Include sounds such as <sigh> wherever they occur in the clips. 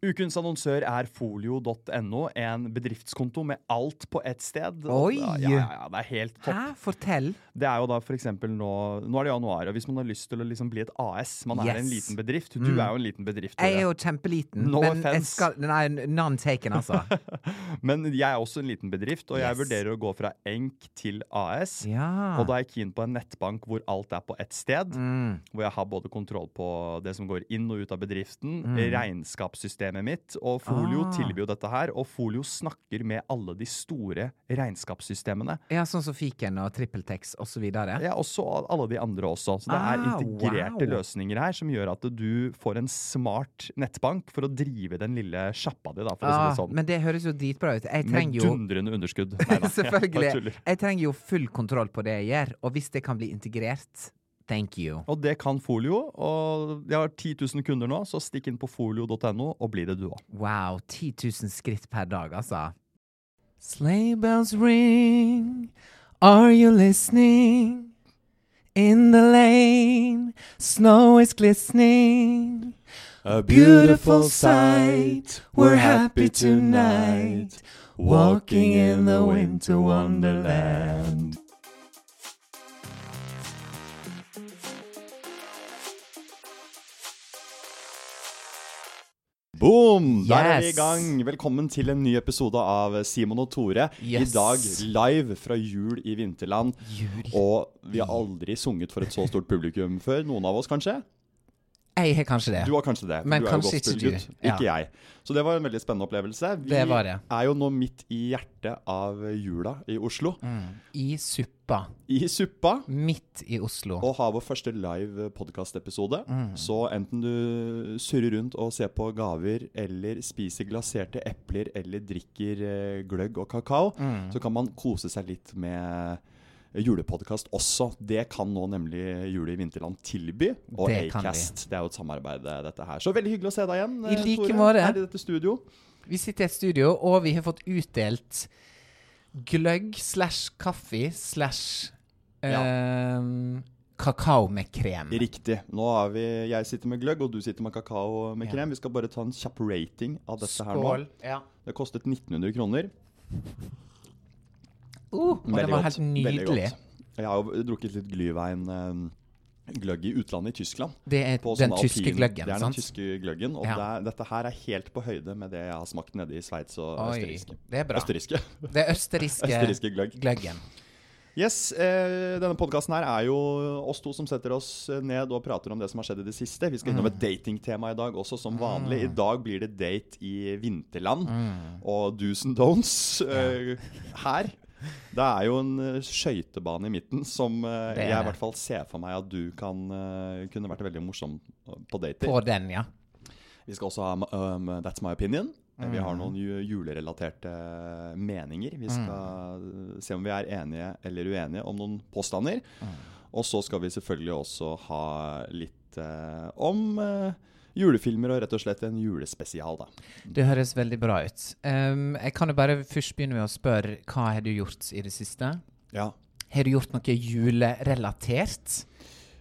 Ukens annonsør er folio.no, en bedriftskonto med alt på ett sted. Oi! Ja, ja, ja, det er helt topp. Hæ? Fortell. Det er jo da for eksempel nå Nå er det januar, og hvis man har lyst til å liksom bli et AS Man er en liten bedrift. Du Mm. er jo en liten bedrift. Jeg er jo kjempeliten, No men offense. skal Nei, none taken, altså. <laughs> Men jeg er også en liten bedrift, og jeg Yes. vurderer å gå fra enk til AS. Ja. Og da er jeg keen på en nettbank hvor alt er på ett sted. Mm. Hvor jeg har både kontroll på det som går inn og ut av bedriften, Mm. Regnskapssystemet mitt, og Folio Ah. tilbyr jo dette her. Og Folio snakker med alle de store regnskapssystemene. Ja, sånn som Fiken og TrippelTex osv. Ja, og så alle de andre også. Så det er Ah, integrerte wow. løsninger her som gjør at du får en smart nettbank for å drive den lille sjappa di, da, for å Ah, si det sånn. men det høres jo dritbra ut. Jeg Med trenger jo dundrende underskudd. Nei, <laughs> Selvfølgelig. Jeg, Jeg trenger jo full kontroll på det jeg gjør, og hvis det kan bli integrert, thank you. Og det kan Folio. Og jeg har 10 000 kunder nå, så stikk inn på folio.no og bli det du òg. Wow, 10 000 skritt per dag, altså. Sleigh bells ring, are you listening? In the lane, snow is glistening. A beautiful sight, we're happy tonight, walking in the winter wonderland. Boom! Der er vi i gang. Velkommen til en ny episode av Simon og Tore. Yes. I dag live fra jul i vinterland. Jul. Og vi har aldri sunget for et så stort publikum før. Noen av oss, kanskje? Jeg har kanskje det. Du har kanskje det. Men kanskje ikke du. du. Ja. Ikke jeg. Så det var en veldig spennende opplevelse. Vi Det var det. er jo nå midt i hjertet av jula i Oslo. Mm. I suppa. I suppa. Midt i Oslo. Og har vår første live podkastepisode. Mm. Så enten du surrer rundt og ser på gaver, eller spiser glaserte epler, eller drikker eh, gløgg og kakao, Mm. så kan man kose seg litt med julepodkast også. Det kan nå nemlig Jule i Vinterland tilby. Og Det Acast. Det er jo et samarbeid, eh, dette her. Så veldig hyggelig å se deg igjen, I eh, like Tore, måte. her i dette studio. Vi sitter i et studio, og vi har fått utdelt gløgg slash kaffe slash ehm, kakao med krem. Riktig. Nå har vi, jeg sitter med gløgg, og du sitter med kakao med Ja. krem. Vi skal bare ta en kjapp rating av dette her nå. Skål. Ja. Det kostet 1900 kroner. Uh, og det var helt nydelig. Jeg har jo drukket litt glyvein eh, gløgg i utlandet, i Tyskland. Det er den sånne tyske gløggen, Det er den sant? tyske gløggen. Og Ja. det er, dette her er helt på høyde med det jeg har smakt nede i Sveits og Oi, det er bra. Østerrikske. <laughs> Det er østerriske, <laughs> østerriske gløgg. gløggen. Yes, eh, Denne podkasten er jo oss to som setter oss ned og prater om det som har skjedd i det siste. Vi skal innom et Mm. datingtema i dag også, som vanlig. I dag blir det date i vinterland. Mm. Og do's and don'ts eh, her. Det er jo en eh, skøytebane i midten som uh, jeg i hvert fall ser for meg at du kan uh, kunne vært veldig morsom på dater. På den, ja. Vi skal også ha um, That's my opinion. Vi har Mm. noen julerelaterte meninger. Vi skal se om vi er enige eller uenige om noen påstander. Mm. Og så skal vi selvfølgelig også ha litt uh, om eh, julefilmer og rett og slett en julespesial, da. Det høres veldig bra ut. Um, jeg kan jo bare først begynne med å spørre hva har du gjort i det siste? Ja. Har du gjort noe julerelatert?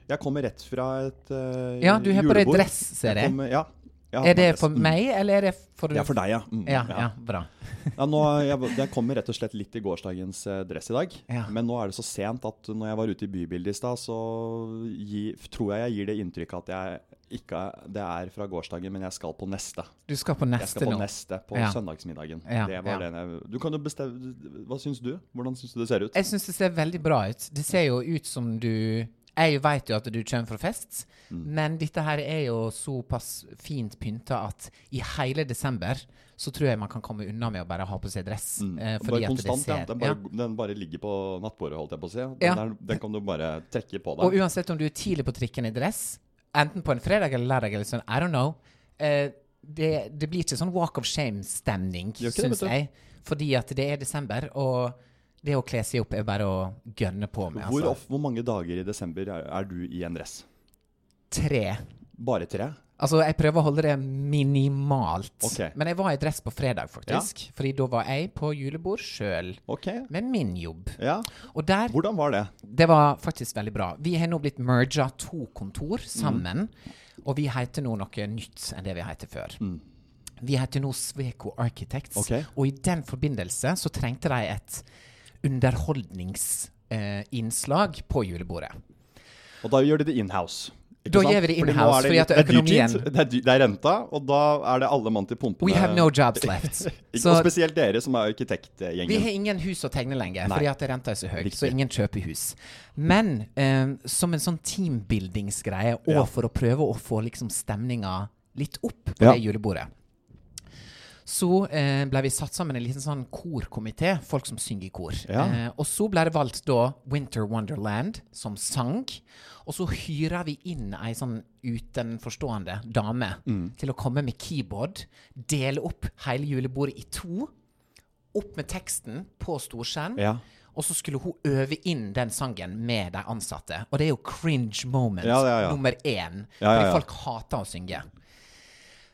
Jeg kommer rett fra et uh, Ja, du har på deg julebord. dress, ser jeg. kommer- ja. Er det for Mm. meg, eller er det for Ja, for deg, ja. Mm, Ja, ja, bra. Ja, nå, jeg, jeg kommer rett og slett litt i gårsdagens eh, dress i dag. Ja. Men nå er det så sent at når jeg var ute i bybildet i stad, så gi, tror jeg jeg gir det inntrykket at jeg ikke det er fra gårsdagen, men jeg skal på neste. Du skal på neste nå? Jeg skal på nå. neste på Ja. søndagsmiddagen. Ja, det var ja. det jeg, du kan jo bestemme Hva syns du? Hvordan syns du det ser ut? Jeg syns det ser veldig bra ut. Det ser jo ut som du Jeg veit jo at du kommer fra fest, Mm. men dette her er jo såpass fint pynta at i hele desember så tror jeg man kan komme unna med å bare ha på seg dress. Mm. eh, Bare konstant, ja. Den bare, den bare ligger på nattbordet, holdt jeg på å si. Den, Ja. der, den kan du bare trekke på deg. Og uansett om du er tidlig på trikken i dress, enten på en fredag eller lørdag eller sånn, I don't know. Uh, det, det blir ikke sånn walk of shame-stemning, syns jeg. Fordi at det er desember, og det å kle seg opp er bare å gønne på med. Hvor, Altså. of, hvor mange dager i desember er, er du i en dress? Tre. Bare tre? Altså, jeg prøver å holde det minimalt. Okay. Men jeg var i dress på fredag, faktisk. Fordi da var jeg på julebord sjøl, okay. med min jobb. Ja. Og der Hvordan var det? Det var faktisk veldig bra. Vi har nå blitt merga to kontor sammen. Og vi heter nå noe nytt enn det vi heter før. Vi heter nå Sveko Architects. okay. Og i den forbindelse så trengte de et underholdningsinnslag på julebordet. Og da gjør de det inhouse. Da gjør vi det Fordi in-house, fordi er økonomien- Det er, det er renta, og da er det alle mann til pumpene. We have no jobs left. <laughs> Så og spesielt dere som er arkitektgjengen. vi har ingen hus å tegne lenger, fordi at renta er så høy. Riktig. Så ingen kjøper hus. Men eh, som en sånn teambuildingsgreie, og Ja. for å prøve å få liksom stemninga litt opp på Ja. det julebordet, så eh, ble vi satt sammen en liten sånn korkomité, folk som synger i kor. Ja. Eh, og så ble det valgt da Winter Wonderland som sang. Og så hyra vi inn ei sånn utenforstående dame Mm. til å komme med keyboard, dele opp hele julebordet i to, opp med teksten på storskjerm. Ja. Og så skulle hun øve inn den sangen med de ansatte. Og det er jo cringe moment Ja, ja, ja. nummer én. Fordi folk hater å synge.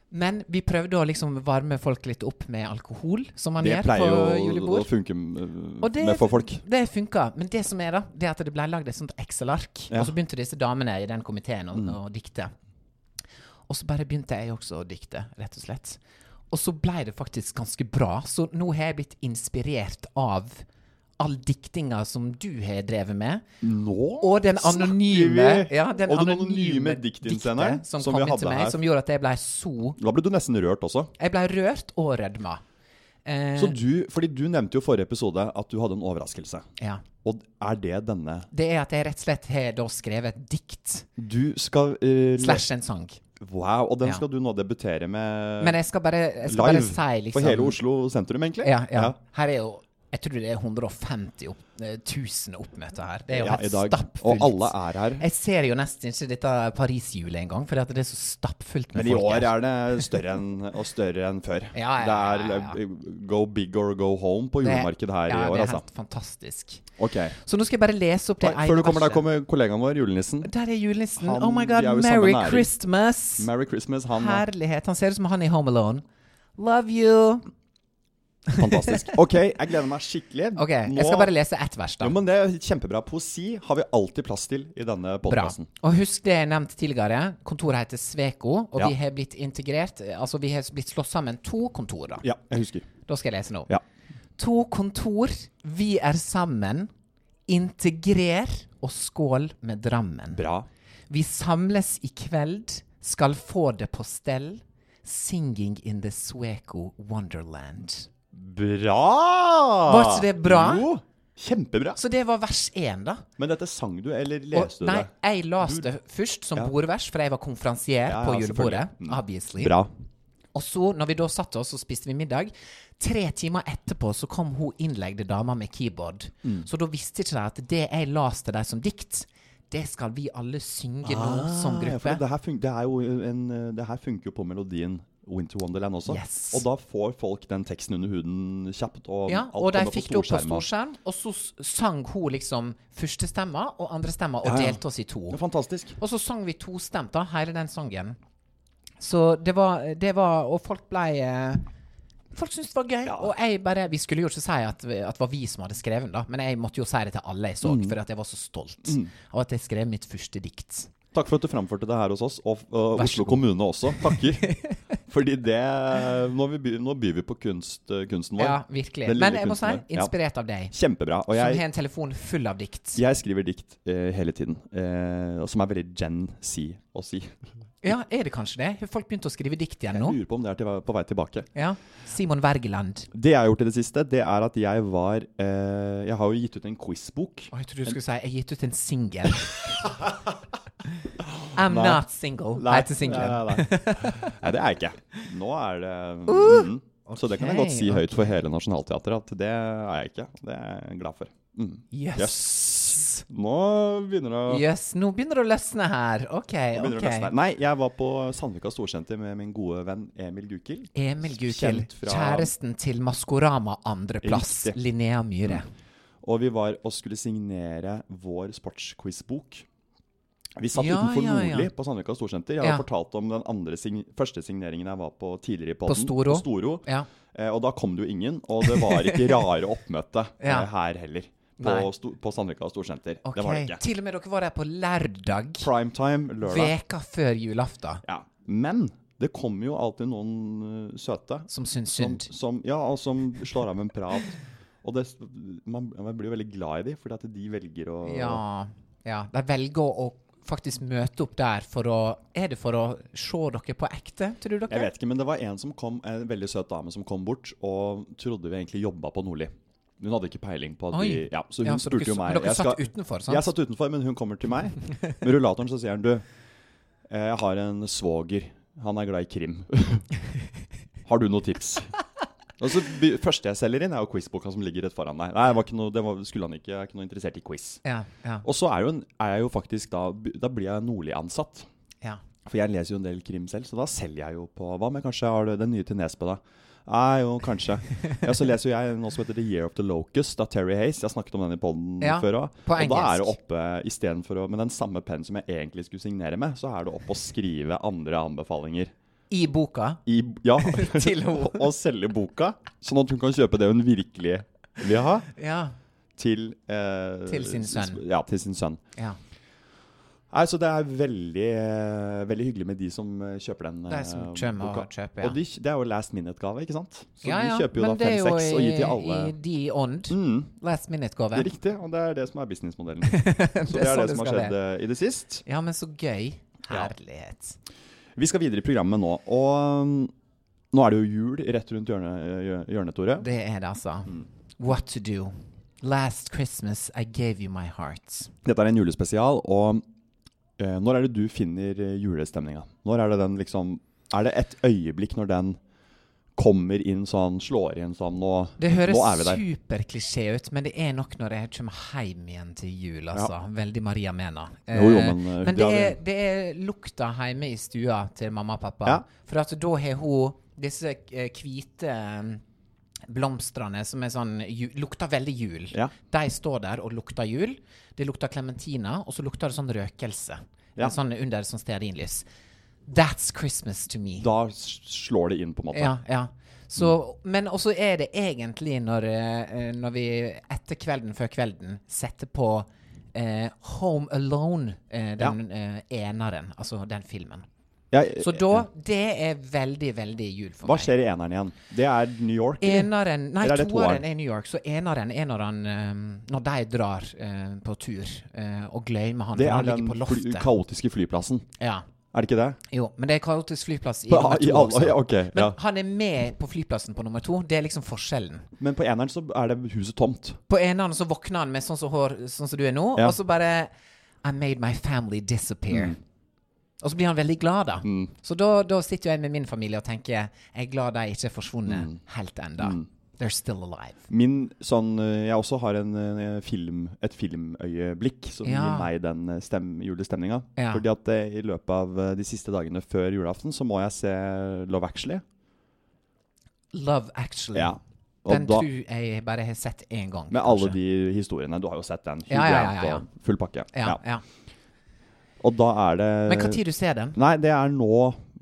Men vi prøvde å liksom varme folk litt opp med alkohol, som man Det gjør pleier på jo å funke Og det, med for folk. det funka. Men det som er, da, det er at det ble lagd et sånt Excel-ark. Ja. Mm. Og så begynte disse damene i den komiteen å, å dikte. Og så bare begynte jeg også å dikte, rett og slett. Og så ble det faktisk ganske bra. Så nå har jeg blitt inspirert av all diktinga som du har drevet med. Nå Og den anonyme, ja, den og den anonyme diktinnsenderen som, som kom til meg, her. som gjorde at jeg ble så Da ble du nesten rørt også. Jeg ble rørt og rødma. Eh, Så du, fordi du nevnte jo i forrige episode at du hadde en overraskelse. ja. Og er det denne Det er at jeg rett og slett har da skrevet et dikt Du skal uh, slash en sang. Wow, og den Ja. skal du nå debutere med Men jeg skal bare, jeg skal live bare si liksom for hele Oslo sentrum, egentlig? Ja, ja. Her er jo Jeg tror det er 150 opp, eh, 1000 oppmøter her. Det er jo Ja, helt stappfullt. Og alle er her. Jeg ser jo nesten ikke dette Paris-hjulet engang, for det er så stappfullt med folk. Men i folk år her. er det større enn, og større enn før. <laughs> Ja, ja, det er eh, go big or go home på julemarkedet her i år, det er altså. helt fantastisk. Okay. Så nå skal jeg bare lese opp det Før du kommer der, kommer kollegaen vår, julenissen. Der er julenissen. Han- oh my god, er Merry. Christmas! Merry Christmas. Han Herlighet. Han ser ut som han i Home Alone. Love you. Fantastisk. <laughs> Ok, jeg gleder meg skikkelig. Ok, jeg skal bare lese ett vers, da. Jo, men det er kjempebra. Poesi har vi alltid plass til i denne podkasten. Og husk det jeg nevnte tidligere. Kontoret heter Sveko, og Ja. vi har blitt integrert Altså, vi har blitt slått sammen to kontor, da. Ja, jeg husker. Da skal jeg lese nå. Ja. To kontor, vi er sammen. Integrer og skål med Drammen. Bra. Vi samles i kveld, skal få det på stell. Singing in the Sweco Wonderland. Bra! Var ikke det bra? Jo, kjempebra. Så det var vers én, da. Men dette sang du, eller Og, du nei, det? jeg leste det først som Ja. bordvers, for jeg var konferansier Ja, på julebordet. Mm. Obviously. Bra. Og så, når vi da satte oss og spiste vi middag, tre timer etterpå så kom hun innlegde dama med keyboard. Mm. Så da visste ikke de at det jeg las til dem som dikt, det skal vi alle synge nå som Ah, ja, for gruppe. Det her, det, er jo en, det her funker jo på melodien Winter Wonderland også. Yes. Og da får folk den teksten under huden kjapt. Og, Ja, og de fikk det opp på storskjerm, og så sang hun liksom førstestemma og andrestemma og Ja, ja. delte oss i to. Det er fantastisk. Og så sang vi tostemt, da, hele den sangen. Så det var, det var Og folk ble eh, Folk syntes det var gøy. Ja. Og jeg bare Vi skulle jo ikke si at, at det var vi som hadde skrevet den, da, men jeg måtte jo si det til alle jeg så, Mm. for at jeg var så stolt av at jeg skrev mitt første dikt. Takk for at du framførte det her hos oss, og, uh, Oslo god. kommune også. Takker. <laughs> Fordi det Nå, vi nå byr vi på kunst, eh, kunsten vår. Ja, virkelig. Men jeg må si, inspirert. Ja. av deg, Kjempebra. Og som har en telefon full av dikt. jeg skriver dikt uh, hele tiden, uh, som er veldig Gen Z å si. Ja, er det kanskje det? Har folk begynt å skrive dikt igjen nå? Jeg lurer på om det er til, på vei tilbake. Ja. Simon Wergeland. Det jeg har gjort i det siste, det er at jeg var eh, Jeg har jo gitt ut en quizbok. Å, jeg trodde du skulle si jeg har gitt ut en singel. <laughs> I'm Nei. not single. Nei, Heter singelen. Nei, <laughs> nei, det er jeg ikke. Nå er det mm, Så det kan jeg godt si høyt for hele Nationaltheatret at det er jeg ikke. Det er jeg glad for. Mm. Yes. Yes. Nå begynner det å Jøss, nå begynner det å løsne her. OK. ok. Nei, jeg var på Sandvika Storsenter med min gode venn Emil Gukild. Emil Gukild, fra- kjæresten til Maskorama andreplass. Linnea Myhre. Og vi var og skulle signere vår sportsquizbok. Vi satt Ja, utenfor ja, ja. Nordli på Sandvika Storsenter. Jeg Ja. har fortalt om den andre sign første signeringen jeg var på tidligere i podden. Storo. På Storo. Ja. Eh, og da kom det jo ingen, og det var ikke <laughs> rare oppmøte Ja. eh, her heller. På, sto, på Sandvika Storsenter. Okay. Det var det ikke. Til og med dere var der på lørdag. Primetime lørdag. Veka før julaften. Ja. Men det kommer jo alltid noen uh, søte Som syns synd. som, ja, og som slår av en prat. Og det, man, man blir jo veldig glad i dem, fordi at de velger å Ja, ja. De velger å faktisk møte opp der for å Er det for å se dere på ekte, tror dere? Jeg vet ikke, men det var en som kom, en veldig søt dame som kom bort og trodde vi egentlig jobba på Nordli. Hun hadde ikke peiling på at Oi. vi Ja, så hun Ja, så spurte jo meg. Men dere satt utenfor, sant? Jeg satt utenfor, men hun kommer til meg med rullatoren, så sier hun, du, eh, jeg har en svoger. Han er glad i krim. <laughs> har du noen tips? Og så første jeg selger inn, er jo quizboka som ligger rett foran deg. Nei, det, var ikke noe, det var, skulle han ikke. Jeg er ikke noe interessert i quiz. Ja, ja, Og så er, jo en, er jeg jo faktisk da Da blir jeg Nordli-ansatt. ja. For jeg leser jo en del krim selv, så da selger jeg jo på Hva med kanskje har du den nye til Nesbø, da? Nei, jo, kanskje. Ja, så leser jo jeg noe som heter The Year of the Locust av Terry Hayes. Jeg har snakket om den i poden Ja, før òg. Og da er det oppe istedenfor å Med den samme pennen som jeg egentlig skulle signere med, så er det oppe å skrive andre anbefalinger. I boka. I, ja, <laughs> Til <laughs> henne. og selge boka, sånn at hun kan kjøpe det hun virkelig vil ha, Ja. til eh, Til sin sønn. Ja, til sin sønn. ja. Nei, så Det er veldig, eh, veldig hyggelig med de som eh, kjøper den De som kjøper kommer boka. og kjøper, ja. Og de, det er jo last minute-gave, ikke sant? Så ja, ja. de kjøper jo Men da det er jo fem-seks og gir til alle. i, i de ånd. Mm, Last minute-gave. er riktig, og det er det som er businessmodellen. <laughs> Så det er det, som har skjedd eh, i det sist. Ja, men så gøy. Ja. Herlighet. Vi skal videre i programmet nå, og mm, nå er det jo jul rett rundt hjørnet, hjørnet Tore. Det er det, altså. Mm. What to do. Last Christmas I gave you my heart. Dette er en julespesial, og eh, når er det du finner eh, julestemninga? Når er det den liksom Er det et øyeblikk når den kommer inn sånn, slår inn sånn Nå, Det høres er superklisjé ut, men det er nok når jeg kommer hjem igjen til jul, altså. Veldig Maria Mena. Jo, jo, Eh, men, eh, men det er, det er lukta hjemme i stua til mamma og pappa. Ja. For at da har hun disse eh, hvite eh, blomstene som er sånn ju, lukter veldig jul. Ja. De står der og lukter jul. Det lukter klementina, og så lukter det sånn røkelse. Ja. Sånn under sånn stearinlys. That's Christmas to me. Da slår det inn, på en måte. Ja, ja. Så, Men også er det egentlig når, eh, når vi etter kvelden før kvelden setter på eh, Home Alone, eh, den eh, eneren, altså den filmen. Jeg- Så da Det er veldig, veldig jul for Hva meg. skjer i eneren igjen? Det er New York? eller? Eneren Nei, Eller er toeren er New York. Så eneren er når han eh, Når de drar uh, på tur uh, og glemmer han. Det er han den på fly, kaotiske flyplassen. Ja. Er det ikke det? Jo, men det er kaotisk flyplass i På- nummer i to alle- også. ja, ok, men ja. han er med på flyplassen på nummer to. Det er liksom forskjellen. Men på eneren så er det huset tomt. På eneren så våkner han med sånn som hår, sånn som du er nå, Ja. og så bare I made my family disappear. Mm. Og så blir han veldig glad, da. Så da, da sitter jeg med min familie og tenker jeg er glad de ikke er forsvunnet Mm. helt enda. They're still alive. Min sånn eh, Jeg også har en, en film, et filmøyeblikk som Ja. gir meg den eh, stem, julestemninga. Ja. Fordi at eh, i løpet av de siste dagene før julaften så må jeg se Love Actually. Love Actually. Ja. Den da, tror jeg bare har sett én gang. med alle de historiene. Du har jo sett den. Hugh Ja, ja, ja, full pakke. Ja, ja. Og da er det Men når du ser den? Nei, det er nå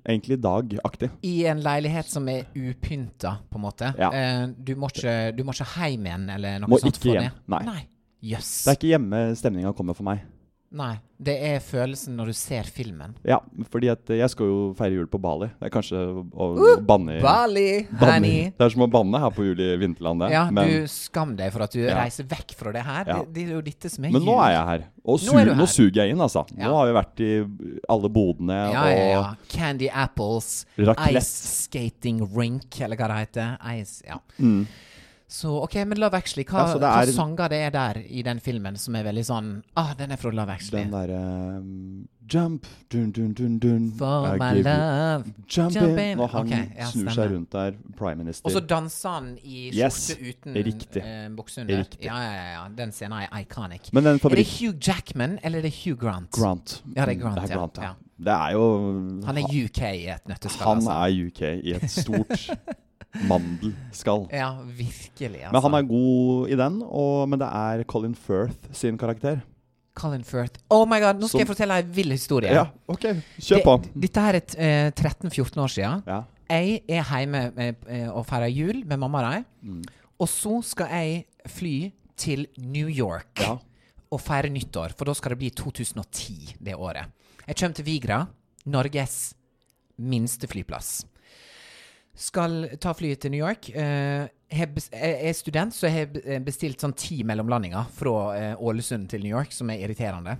egentlig dagaktig. I en leilighet som er upynta, på en måte. Ja. Eh, du, må ikke, du må ikke hjem igjen, eller noe Må sånt? ikke hjem. Nei. Nei. Yes. Det er ikke hjemme stemninga kommer for meg. Nei. Det er følelsen når du ser filmen. Ja, fordi at jeg skal jo feire jul på Bali. Det er kanskje å, uh, banne i Bali, banne! Det er som å banne her på jul i vinterlandet. Ja, men, du skam deg for at du Ja. reiser vekk fra det her. Ja. Det, det er jo dette som er men nå er jeg her. Og su nå, her. nå suger jeg inn, altså. Ja. Nå har vi vært i alle bodene Ja, ja, ja. Candy Apples, Raclette. Ice Skating Rink, eller hva det heter. Ice, ja. mm. Så ok, men Love Actually, hva, Ja, det hva er- sanger det er der i den filmen som er veldig sånn Ah, den er fra Love Actually. Den derre um, Jump, dun, dun, dun, dun. For I my love. Jump, Jump in. Når han okay, ja, snur seg rundt der, prime minister. Og så danser han i skjorte Yes, uten riktig. eh, bukse under. Riktig. Ja, ja, ja. Den scenen er iconic. Men den Er det. Hugh Jackman, eller er det Hugh Grant? Grant. Ja, det er Grant, det er. Grant, ja. Ja. Det er jo Han er UK i et nøtteskall, Han altså. er UK i et stort <laughs> mandelskall. Ja, virkelig, altså. Men han er god i den, og, men det er Colin Firth sin karakter. Colin Firth. Oh my god, nå skal Som- jeg fortelle en vill historie. Ja, OK. Kjør på. Det, dette her er uh, 13-14 år siden. Ja. Jeg er hjemme uh, eh, og feirer jul med mamma og de. Mm. Og så skal jeg fly til New York Ja. og feire nyttår, for da skal det bli 2010 det året. Jeg kommer til Vigra, Norges minste flyplass. Skal ta flyet til New York. Eh, jeg er student, så jeg har bestilt sånn ti mellomlandinger fra eh, Ålesund til New York, som er irriterende.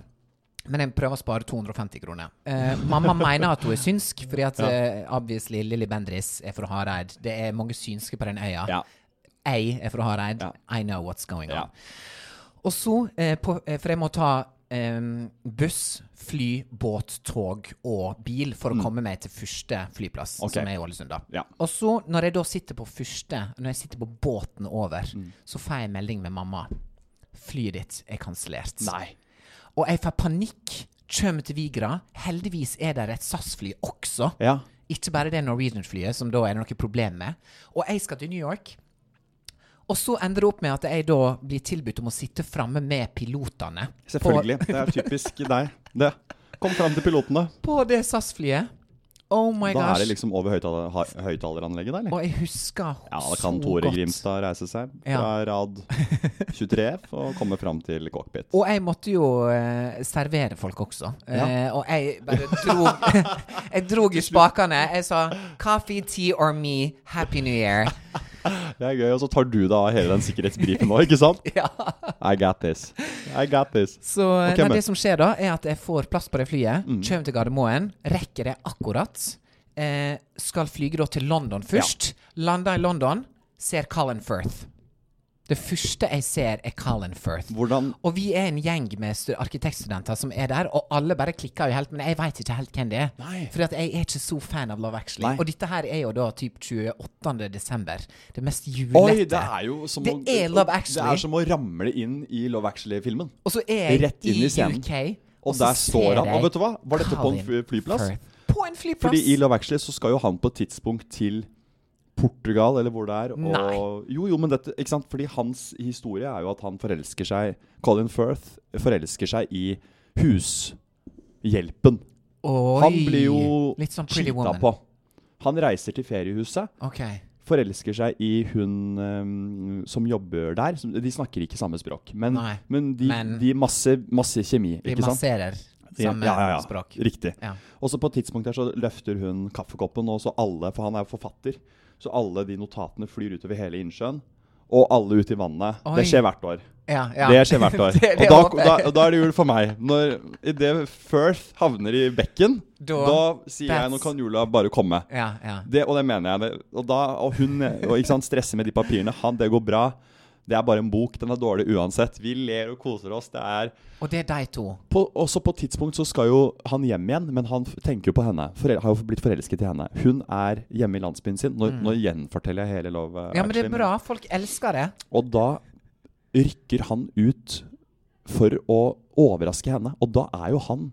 Men jeg prøver å spare 250 kroner. Eh, mamma mener at hun er synsk, fordi at Ja. eh, obviously Lilly Bendriss er fra Hareid. Det er mange synske på den øya. Ja. Jeg er fra Hareid. Ja. I know what's going on. Og så, eh, på, eh, for jeg må ta eh, buss, fly, båt, tog og bil for å komme meg til første flyplass, okay. Som er i Ålesund. da. Ja. Og så, når jeg da sitter på første, når jeg sitter på båten over, Mm. så får jeg melding med mamma. Flyet ditt er kansellert. Og jeg får panikk. Kommer til Vigra. Heldigvis er det et SAS-fly også. Ja. Ikke bare det Norwegian-flyet, som da er det noe problem med. Og jeg skal til New York. Og så ender det opp med at jeg da blir tilbudt om å sitte framme med pilotene. Selvfølgelig. Det er typisk deg. Det. Kom fram til pilotene. På, på det SAS-flyet. Oh my Da gosh. er det liksom over høyttaler- høyttaleranlegget, da, eller? Og jeg husker Ja, da kan Tore godt. Grimstad reise seg Ja. fra rad 23F og komme fram til cockpit. Og jeg måtte jo uh, servere folk også. Ja. Uh, og jeg bare dro <laughs> Jeg dro i spakene. Jeg sa 'Coffee, tea or me, happy new year'. <laughs> Det er gøy, og så tar du da hele den sikkerhetsbrifen nå, ikke sant? <laughs> Ja. I got this. I got this. Så okay, nei, det som skjer da, er at jeg får plass på det flyet. Mm. Kommer til Gardermoen. Rekker det akkurat. Eh, skal flyge da til London først. Lander i London. Ser Colin Firth. Det første jeg ser, er Colin Firth. Hvordan Og vi er en gjeng med arkitektstudenter som er der, og alle bare klikker jo helt, men jeg veit ikke helt hvem det er. At jeg er ikke så fan av Love Actually. Nei. Og dette her er jo da typ 28. desember. Det mest julete. Oi, det er jo som Det å er Love Actually. Det er som å ramle inn i Love Actually-filmen. Og så er jeg Rett inn i scenen. UK, Og og der står han. Og vet du hva? Var dette på en flyplass? Firth. På en flyplass! Fordi i Love Actually så skal jo han på et tidspunkt til Portugal, eller hvor det er. Og, Nei. Jo, jo, men dette Ikke sant? Fordi hans historie er jo at han forelsker seg Colin Firth forelsker seg i hushjelpen. Oi, Han blir jo Litt sånn Pretty cheata Woman. på. Han reiser til feriehuset, Okay. forelsker seg i hun um, som jobber der. De snakker ikke samme språk, men, men de, men- de masse, masse kjemi. De ikke sant? masserer samme ja, ja, ja. språk. Riktig. Og så på et tidspunkt her så løfter hun kaffekoppen, og så alle, for han er jo forfatter, så alle de notatene flyr utover hele innsjøen. Og alle ut i vannet. Oi. Det skjer hvert år. Ja, ja. Det skjer hvert år. <laughs> Og da, da, da er det jul for meg. Når idet Firth havner i bekken, Da- da, sier jeg nå kan jula bare komme. Ja, ja. Det, og det mener jeg. Det. Og, da, og hun og, ikke sant, stresser med de papirene. Han, det går bra. Det er bare en bok. Den er dårlig uansett. Vi ler og koser oss. Det er Og det er de to. på, Også på et tidspunkt så skal jo han hjem igjen, men han tenker jo på henne. Forel har jo blitt forelsket i henne. Hun er hjemme i landsbyen sin. Nå, nå gjenforteller jeg hele Love Actually. Ja, men det er bra. Folk elsker det. Og da rykker han ut for å overraske henne. Og da er jo han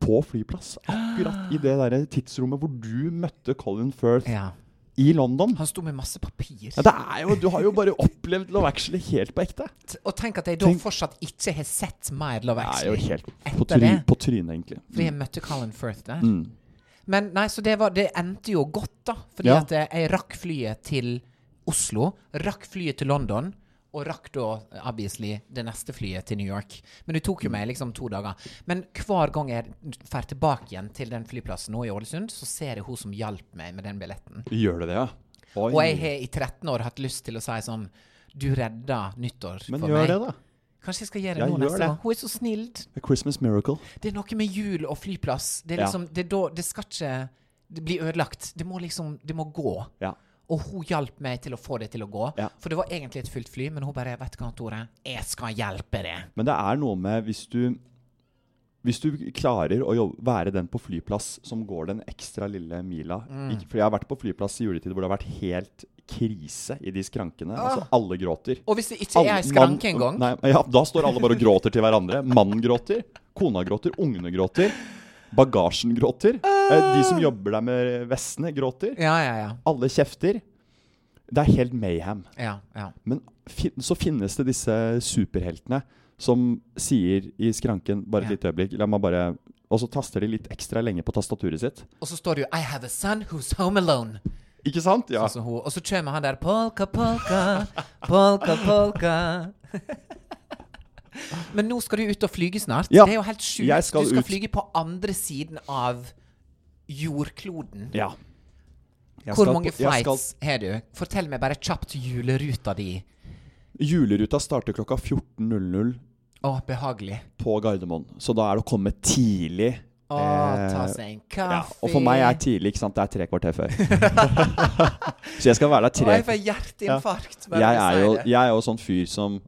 på flyplass. Akkurat i det der tidsrommet hvor du møtte Colin Firth Ja. I London. Han sto med masse papir. Ja, det er jo, du har jo bare opplevd Love Actually helt på ekte. Og tenk at jeg da Tenk- fortsatt ikke har sett mer Love Det er jo helt på, try, på trynet, egentlig. Fordi jeg møtte Colin Firth der. Mm. Men nei, så det, var, det endte jo godt, da. Fordi Ja. at eh, jeg rakk flyet til Oslo, rakk flyet til London, og rakk da obviously det neste flyet til New York. Men det tok jo meg liksom to dager. Men hver gang jeg drar tilbake igjen til den flyplassen nå i Ålesund, så ser jeg hun som hjalp meg med den billetten. Gjør det det, ja? Oi. Og jeg har i 13 år hatt lyst til å si sånn Du redda nyttår for meg. Men gjør det, da. Kanskje jeg skal gjøre det Ja, nå neste det. gang. Hun er så snill. A Christmas Miracle. Det er noe med jul og flyplass. Det er Ja. liksom Det, da, det skal ikke det bli ødelagt. Det må liksom Det må gå. Ja. Og hun hjalp meg til å få det til å gå. Ja. For det var egentlig et fullt fly, men hun bare Vet du hva, Tore, jeg skal hjelpe deg. Men det er noe med hvis du hvis du klarer å jobbe, være den på flyplass som går den ekstra lille mila Mm. ikke, For jeg har vært på flyplass i juletid hvor det har vært helt krise i de skrankene. Ah. Altså Alle gråter. Og hvis det ikke er ei skranke engang ja, Da står alle bare og gråter til hverandre. Mannen gråter, kona gråter, ungene gråter. Bagasjen gråter. Uh. De som jobber der med vestene, gråter. Ja, ja, ja. Alle kjefter. Det er helt mayhem. ja, ja. Men så finnes det disse superheltene som sier i skranken Bare et Ja. lite øyeblikk. La meg bare Og så taster de litt ekstra lenge på tastaturet sitt. Og så står det jo 'I have a son who's home alone'. Ikke sant? Ja. Sånn. Og så kommer han der polka, polka, polka, polka. <laughs> Men nå skal du ut og flyge snart. Ja, Det er jo helt sjukt. du skal ut. flyge på andre siden av jordkloden. ja. Jeg Hvor mange på- flights har du? Fortell meg bare kjapt juleruta di. Juleruta starter klokka 14.00 Å, behagelig. på Gardermoen. Så da er det å komme tidlig. Å, Eh, ta seg en kaffe. Ja, og for meg er tidlig, ikke sant. Det er tre kvarter før. <laughs> så jeg skal være der Å, tre jeg får hjerteinfarkt. Ja. jeg er, jo, jeg er jo sånn fyr som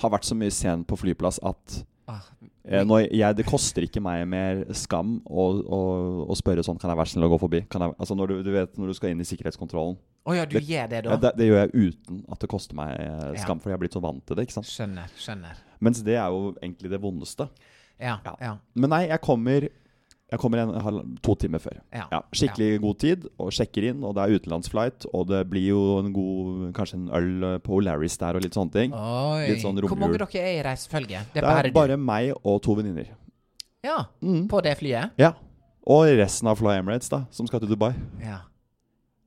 har vært så mye sen på flyplass at Ah, eh, jeg, Det koster ikke meg mer skam å, å, å spørre sånn Kan jeg være snill å gå forbi? Kan jeg, altså når du, du vet når du skal inn i sikkerhetskontrollen. oh, ja, du Det- gjør det, da? Ja, det, det gjør jeg uten at det koster meg eh, Ja. skam, for jeg har blitt så vant til det. ikke sant? Skjønner. Skjønner. Mens det er jo egentlig det vondeste. Ja. Ja. ja. Men nei, jeg kommer Jeg kommer en, to timer før. Ja. Ja, skikkelig god tid, og sjekker inn, og det er utenlandsflight, og det blir jo en god Kanskje en øl eh, på Olaris der, og litt sånne ting. Oi. Litt sånn Hvor mange dere er i reisefølge? Det Det er bare du. meg og to venninner. Ja. Mm. På det flyet? Ja. Og resten av Fly Emirates, da, som skal til Dubai. Ja.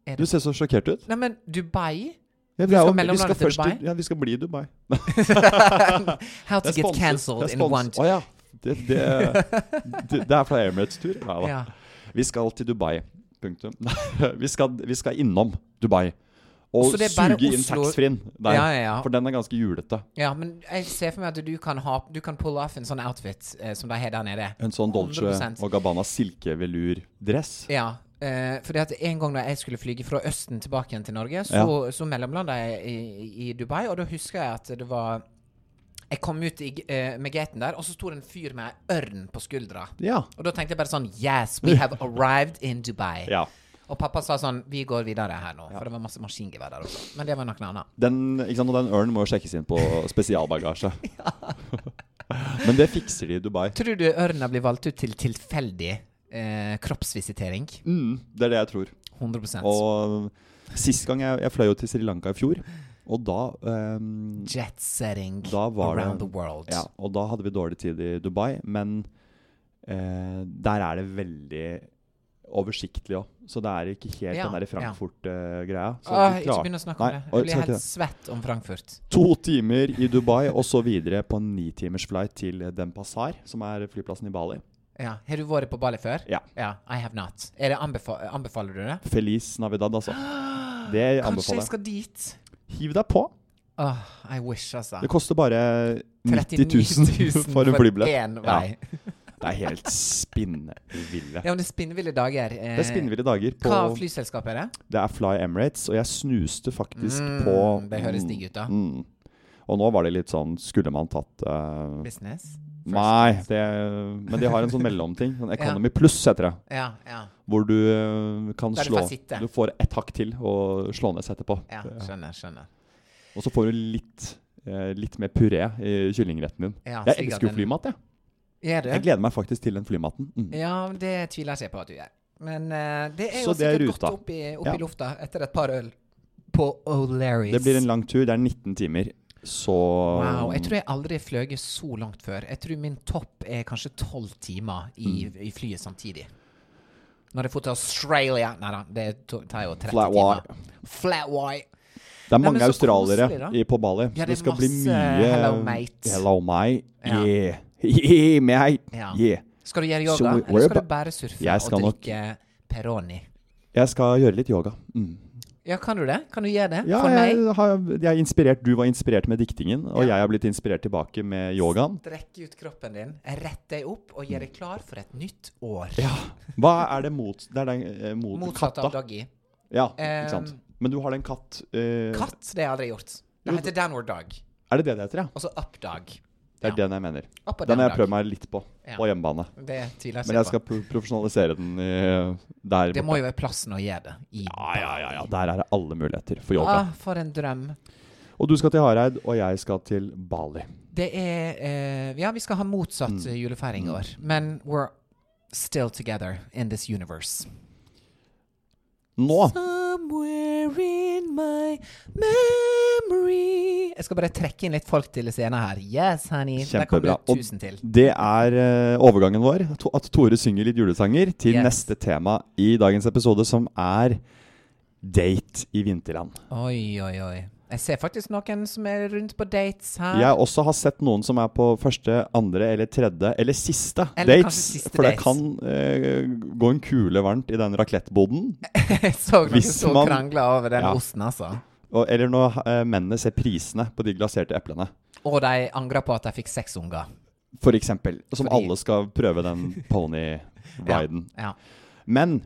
Er Du ser så sjokkert ut. Nei, men Dubai? Ja, vi, skal vi skal til først Dubai? ja, vi skal bli i Dubai. <laughs> <laughs> How to get cancelled in one oh, ja. Det, det, det, det er fra Emirates-tur. Ja. Ja. Vi skal til Dubai. Punktum. <laughs> vi, skal, vi skal innom Dubai. Og suge inn taxfree-en der. Ja, ja, ja. For den er ganske julete. ja, men jeg ser for meg at du kan ha Du kan pulle off en sånn outfit eh, som de har der nede. En sånn Dolce 100%. og Gabbana silkevelurdress. Ja. Eh, fordi at en gang da jeg skulle flyge fra Østen tilbake igjen til Norge, så, så mellomlanda jeg i, i Dubai, og da husker jeg at det var Jeg kom ut i, eh, med gaten der, og så sto det en fyr med ei ørn på skuldra. Ja. Og da tenkte jeg bare sånn Yes, we have arrived in Dubai. ja. Og pappa sa sånn Vi går videre her nå. For det var masse maskingevær der også. Men det var noe annet. Den, ikke sant, og den ørnen må jo sjekkes inn på spesialbagasje. <laughs> <laughs> Men det fikser de i Dubai. Tror du ørna blir valgt ut til tilfeldig eh, kroppsvisitering? Mm, det er det jeg tror. 100% Og sist gang jeg, jeg fløy jo til Sri Lanka i fjor, og da um, Jet setting Da var det- around the world. Ja, og da hadde vi dårlig tid i Dubai, men uh, der er det veldig oversiktlig òg. Så det er ikke helt Ja, den der. Frankfurt-greia. Ja. Uh, ikke begynn å snakke om det. Jeg blir helt svett om Frankfurt. To timer i Dubai, og så videre på en nitimers flight til Denpasar, som er flyplassen i Bali. Ja. Har du vært på Bali før? Ja. I have not. Det anbefa anbefaler du det? Feliz Navidad, altså. Det <gasps> Kanskje anbefaler jeg jeg. skal dit? Hiv deg på. Åh, I wish, altså. Det koster bare 90 000 <laughs> for en flybillett. Ja. <laughs> Det er helt spinnville. Ja, men det er spinnville dager. Eh, Det er spinnville dager på Hva flyselskap er det? Det er Fly Emirates, og jeg snuste faktisk Mm, på det høres digg ut, da. Mm. Og nå var det litt sånn Skulle man tatt uh, Business? Nei, det, men de har en sånn mellomting. Sånn <laughs> Economy pluss heter det. Ja, ja. Hvor du eh, kan slå. Du får ett hakk til og slå ned etterpå. ja skjønner, skjønner. Og så får du litt, eh, litt mer puré i kyllingretten din. Ja, Jeg elsker jo flymat, jeg. Jeg gleder meg faktisk til den flymaten. Mm. Ja, det tviler jeg ikke på at du gjør. Men uh, det er jo Så er sikkert godt opp i, opp Ja. i lufta etter et par øl på O'Larrys. Det blir en lang tur. Det er 19 timer. Så Wow. Jeg tror jeg aldri har fløyet så langt før. Jeg tror min topp er kanskje tolv timer i, Mm. i flyet samtidig. Når jeg får til Australia Nei da, det tar jo 30 Flat timer. white. Flat white. Det er mange Nei, så australiere koselig, i, på Bali. Ja, det det skal bli mye hello, mate. Hello, mate. Yeah. <laughs> Yeah. yeah, mate. Ja. Yeah. Skal du gjøre yoga, so eller skal du bare surfe og drikke Peroni? Jeg skal gjøre litt yoga. Mm. Ja, kan du det? Kan du gjøre det? Ja, For meg? jeg, har, jeg er inspirert. Du var inspirert med diktingen, og Ja. jeg har blitt inspirert tilbake med yogaen. Strekk ut kroppen din, rett deg opp og gjør deg klar for et nytt år. Ja. Hva er det mot Det er den eh, mot Motsatt katta. av doggy. Ja, Eh, ikke sant. Men du har den katt eh, Katt, det har jeg aldri gjort. Det heter Downward Dog. Er det det det heter, ja? Og så Up Dog. Det er Ja. den jeg mener. Up Den har jeg prøvd meg litt på Ja. på hjemmebane. Det tviler Men jeg jeg skal ikke på. pro profesjonalisere den i, der Det må jo være plassen å gjøre det i. Ja, ja, ja, ja. Der er det alle muligheter for yoga. Ah, for en drøm. Og du skal til Hareid, og jeg skal til Bali. Det er eh, Ja, vi skal ha motsatt Mm. julefeiring i år, men we're still together in this universe. Nå Somewhere in my memory Jeg skal bare trekke inn litt folk til scenen her. Yes, honey. Kjempebra. Og det er uh, overgangen vår. At Tore synger litt julesanger til Yes. neste tema i dagens episode, som er date i vinterland. Oi, oi, oi. Jeg ser faktisk noen som er rundt på dates her. Jeg også har sett noen som er på første, andre eller tredje eller siste Eller dates. siste for det dates. kan eh, gå en kule varmt i den racletteboden. Jeg <laughs> så noen som man- krangla over den Ja. osten, altså. Og, eller når eh, mennene ser prisene på de glaserte eplene. Og de angrer på at de fikk seks unger. For eksempel. Som Fordi- alle skal prøve den <laughs> pony-riden. Ja. Men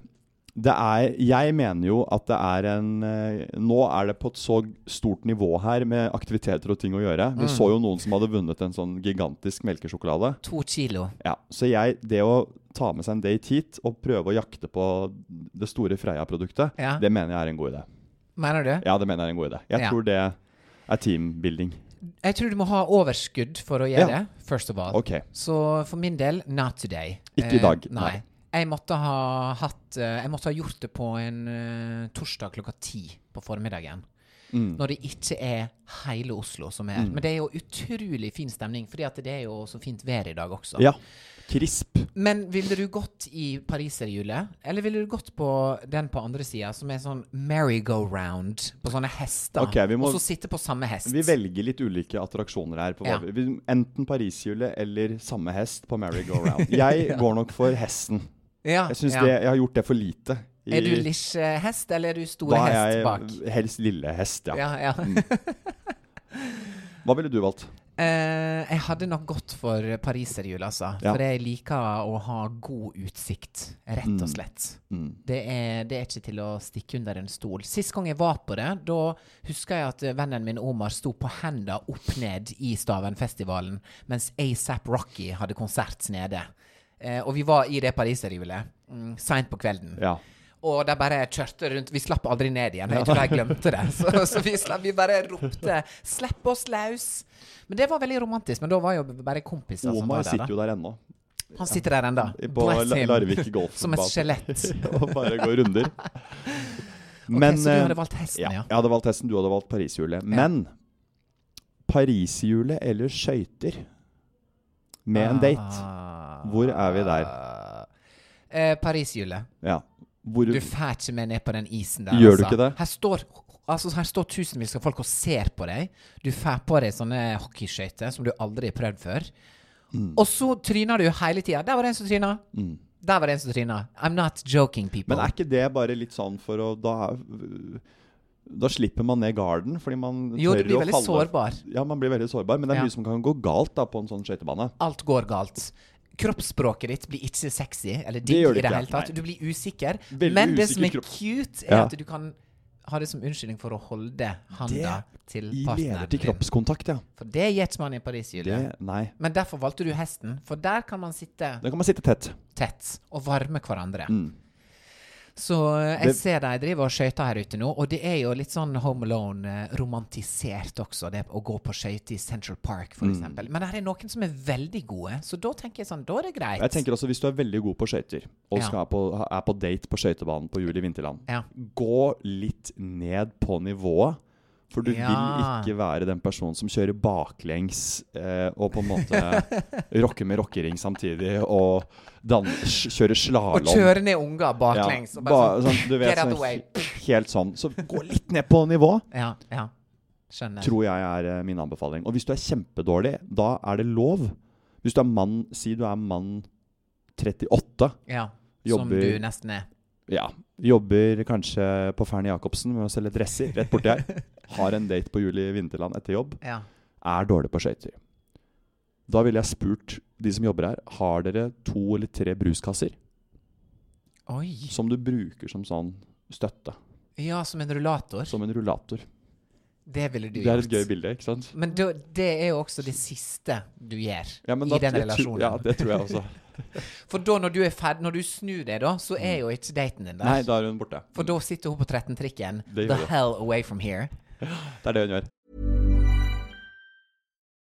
det er Jeg mener jo at det er en eh, Nå er det på et så stort nivå her med aktiviteter og ting å gjøre. Vi Mm. så jo noen som hadde vunnet en sånn gigantisk melkesjokolade. To kilo. Ja, Så jeg Det å ta med seg en date hit og prøve å jakte på det store Freia-produktet, Ja. det mener jeg er en god idé. Mener du? Ja, det mener jeg er en god idé. Jeg Ja. tror det er teambuilding. Jeg tror du må ha overskudd for å gjøre Ja. det, first of all. Okay. Så for min del, not today. Ikke i dag, nei. nei. Jeg måtte ha hatt eh, Jeg måtte ha gjort det på en eh, torsdag klokka ti på formiddagen. Mm. Når det ikke er hele Oslo som er her. Men det er jo utrolig fin stemning, fordi at det er jo så fint vær i dag også. Ja. Krisp. Men ville du gått i pariserhjulet, eller ville du gått på den på andre sida, som er sånn merry-go-round, på sånne hester, okay, må- og så sitte på samme hest? Vi velger litt ulike attraksjoner her. Ja. vi, enten Pariserhjulet eller samme hest på merry-go-round. <laughs> Jeg går nok for hesten. Ja, Jeg synes ja. det, jeg har gjort det for lite. i- Er du lille hest, eller er du store Da er jeg bak? helst lille hest, ja. Ja, ja. Hva ville du valgt? <laughs> Eh, jeg hadde nok gått for pariserhjul, altså. For jeg liker å ha god utsikt, rett og Mm. slett. Mm. Det er, det er ikke til å stikke under en stol. Sist gang jeg var på det, da husker jeg at vennen min Omar sto på henda opp ned i Stavenfestivalen mens ASAP Rocky hadde konsert nede. Eh, og vi var i det pariserhjulet mm, seint på kvelden. Ja. Og de bare kjørte rundt. Vi slapp aldri ned igjen. Jeg tror de glemte det. <laughs> Så, så vi, slapp, vi bare ropte 'slipp oss løs'. Men det var veldig romantisk. Men da var jo bare kompiser som Omar var der. sitter jo der ennå. Han sitter der ennå. På Bless him. Larvik. Som et skjelett. <laughs> og bare går runder. <laughs> ok, så du eh, hadde valgt hesten, ja. ja? Jeg hadde valgt hesten, du hadde valgt Pariserhjulet. Men Pariserhjulet eller skøyter med en date? Hvor er vi der? Eh, Pariserhjulet. Ja. Hvor Du får ikke meg ned på den isen der. Gjør du altså. ikke det? Her står, altså, her står tusenvis av folk og ser på deg. Du får på deg sånne hockeyskøyter som du aldri har prøvd før. Og så tryner du hele tida. Der var det en som tryna. Mm. Der var det en som tryna. I'm not joking, people. Men er ikke det bare litt sånn for å Da, da slipper man ned garden, fordi man jo, du tør blir å falle sårbar. Ja, man blir veldig sårbar, men det er Ja. mye som kan gå galt da på en sånn skøytebane. Alt går galt. Kroppsspråket ditt blir ikke sexy eller digg det det i det hele tatt. Du blir usikker. Veldig Men det som er kropp. cute, er Ja. at du kan ha det som unnskyldning for å holde handa til I leder til kroppskontakt, ja. For det gjør ikke man i Paris, Det, nei. Men derfor valgte du hesten, for der kan man sitte kan man sitte tett. tett og varme hverandre. Mm. Så eh, jeg Det- ser de driver og skøyter her ute nå, og det er jo litt sånn Home Alone-romantisert også, det å gå på skøyter i Central Park Mm. f.eks. eksempel Men det er noen som er veldig gode, så da tenker jeg sånn, da er det greit. Jeg tenker også Hvis du er veldig god på skøyter, og Ja. på, er på date på skøytebanen på Jul i Vinterland, Ja. gå litt ned på nivået. For du Ja. vil ikke være den personen som kjører baklengs eh, og på en måte <laughs> rocker med rockering samtidig og dan kjører slalåm. Og kjører ned unger baklengs. Ja, og bare sånn, sånn, du vet, sånn. Helt sånn. Så gå litt ned på nivå, Ja, ja. Skjønner. tror jeg er eh, min anbefaling. Og hvis du er kjempedårlig, da er det lov. Hvis du er mann, si du er mann 38, Ja, som jobber- du nesten er. ja, jobber kanskje på Fernie Jacobsen med å selge dresser rett borti her, <laughs> har en date på Juli Vinterland etter jobb, Ja. er dårlig på skøyter. Da ville jeg spurt de som jobber her, har dere to eller tre bruskasser Oi. som du bruker som sånn støtte? Ja, som en rullator. som en rullator. Det ville du Det er gjort. et gøy bilde, ikke sant? Men da- det er jo også det siste du gjør Ja, i den relasjonen. tror-. Ja, det tror jeg også. <laughs> <laughs> For da, når du er ferdig, når du snur deg, da, så er jo ikke daten din der. Nei, da er hun borte. For da sitter hun på 13-trikken. The hell away from here. <laughs> Det er det hun gjør.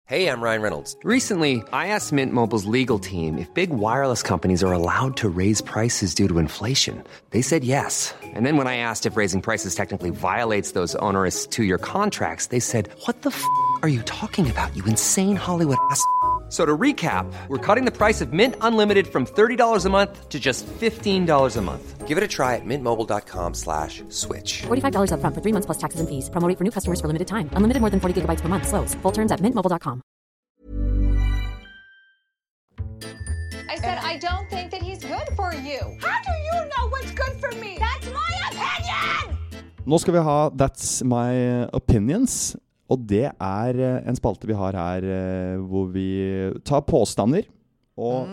Hey, I'm Ryan Reynolds. Recently, I asked Mint Mobile's legal team if big wireless companies are allowed to raise prices due to inflation. They said yes. And then when I asked if raising prices technically violates those onerous two year contracts, they said, What the f are you talking about, you insane Hollywood ass? F- So to recap, we're cutting the price of Mint Unlimited from $30 a month to just $15 a month. Give it a try at mintmobile.com slash switch. $45 upfront for three months plus taxes and fees. Promo rate for new customers for limited time. Unlimited more than 40 gigabytes per month. Slows. Full terms at mintmobile.com. I said, I don't think that he's good for you. How do you know what's good for me? That's my opinion! Nå skal vi ha That's My Opinions. Og det er eh, en spalte vi har her eh, hvor vi tar påstander. Og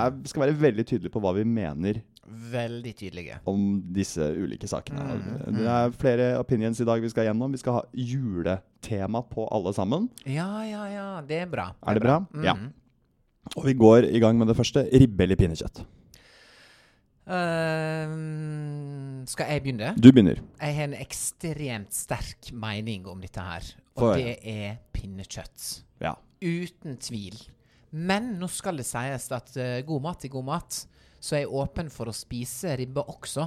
er, skal være veldig tydelige på hva vi mener Veldig tydelige. om disse ulike sakene. Det er flere opinions i dag vi skal gjennom. Vi skal ha juletema på alle sammen. Ja, ja, ja. Det er bra. Er det bra? Mm. Ja. Og vi går i gang med det første. Ribbe eller pinnekjøtt? Ehm, skal jeg begynne? Du begynner. Jeg har en ekstremt sterk mening om dette her. Og det er pinnekjøtt. Ja. Uten tvil. Men nå skal det sies at uh, god mat er god mat, så jeg er åpen for å spise ribbe også.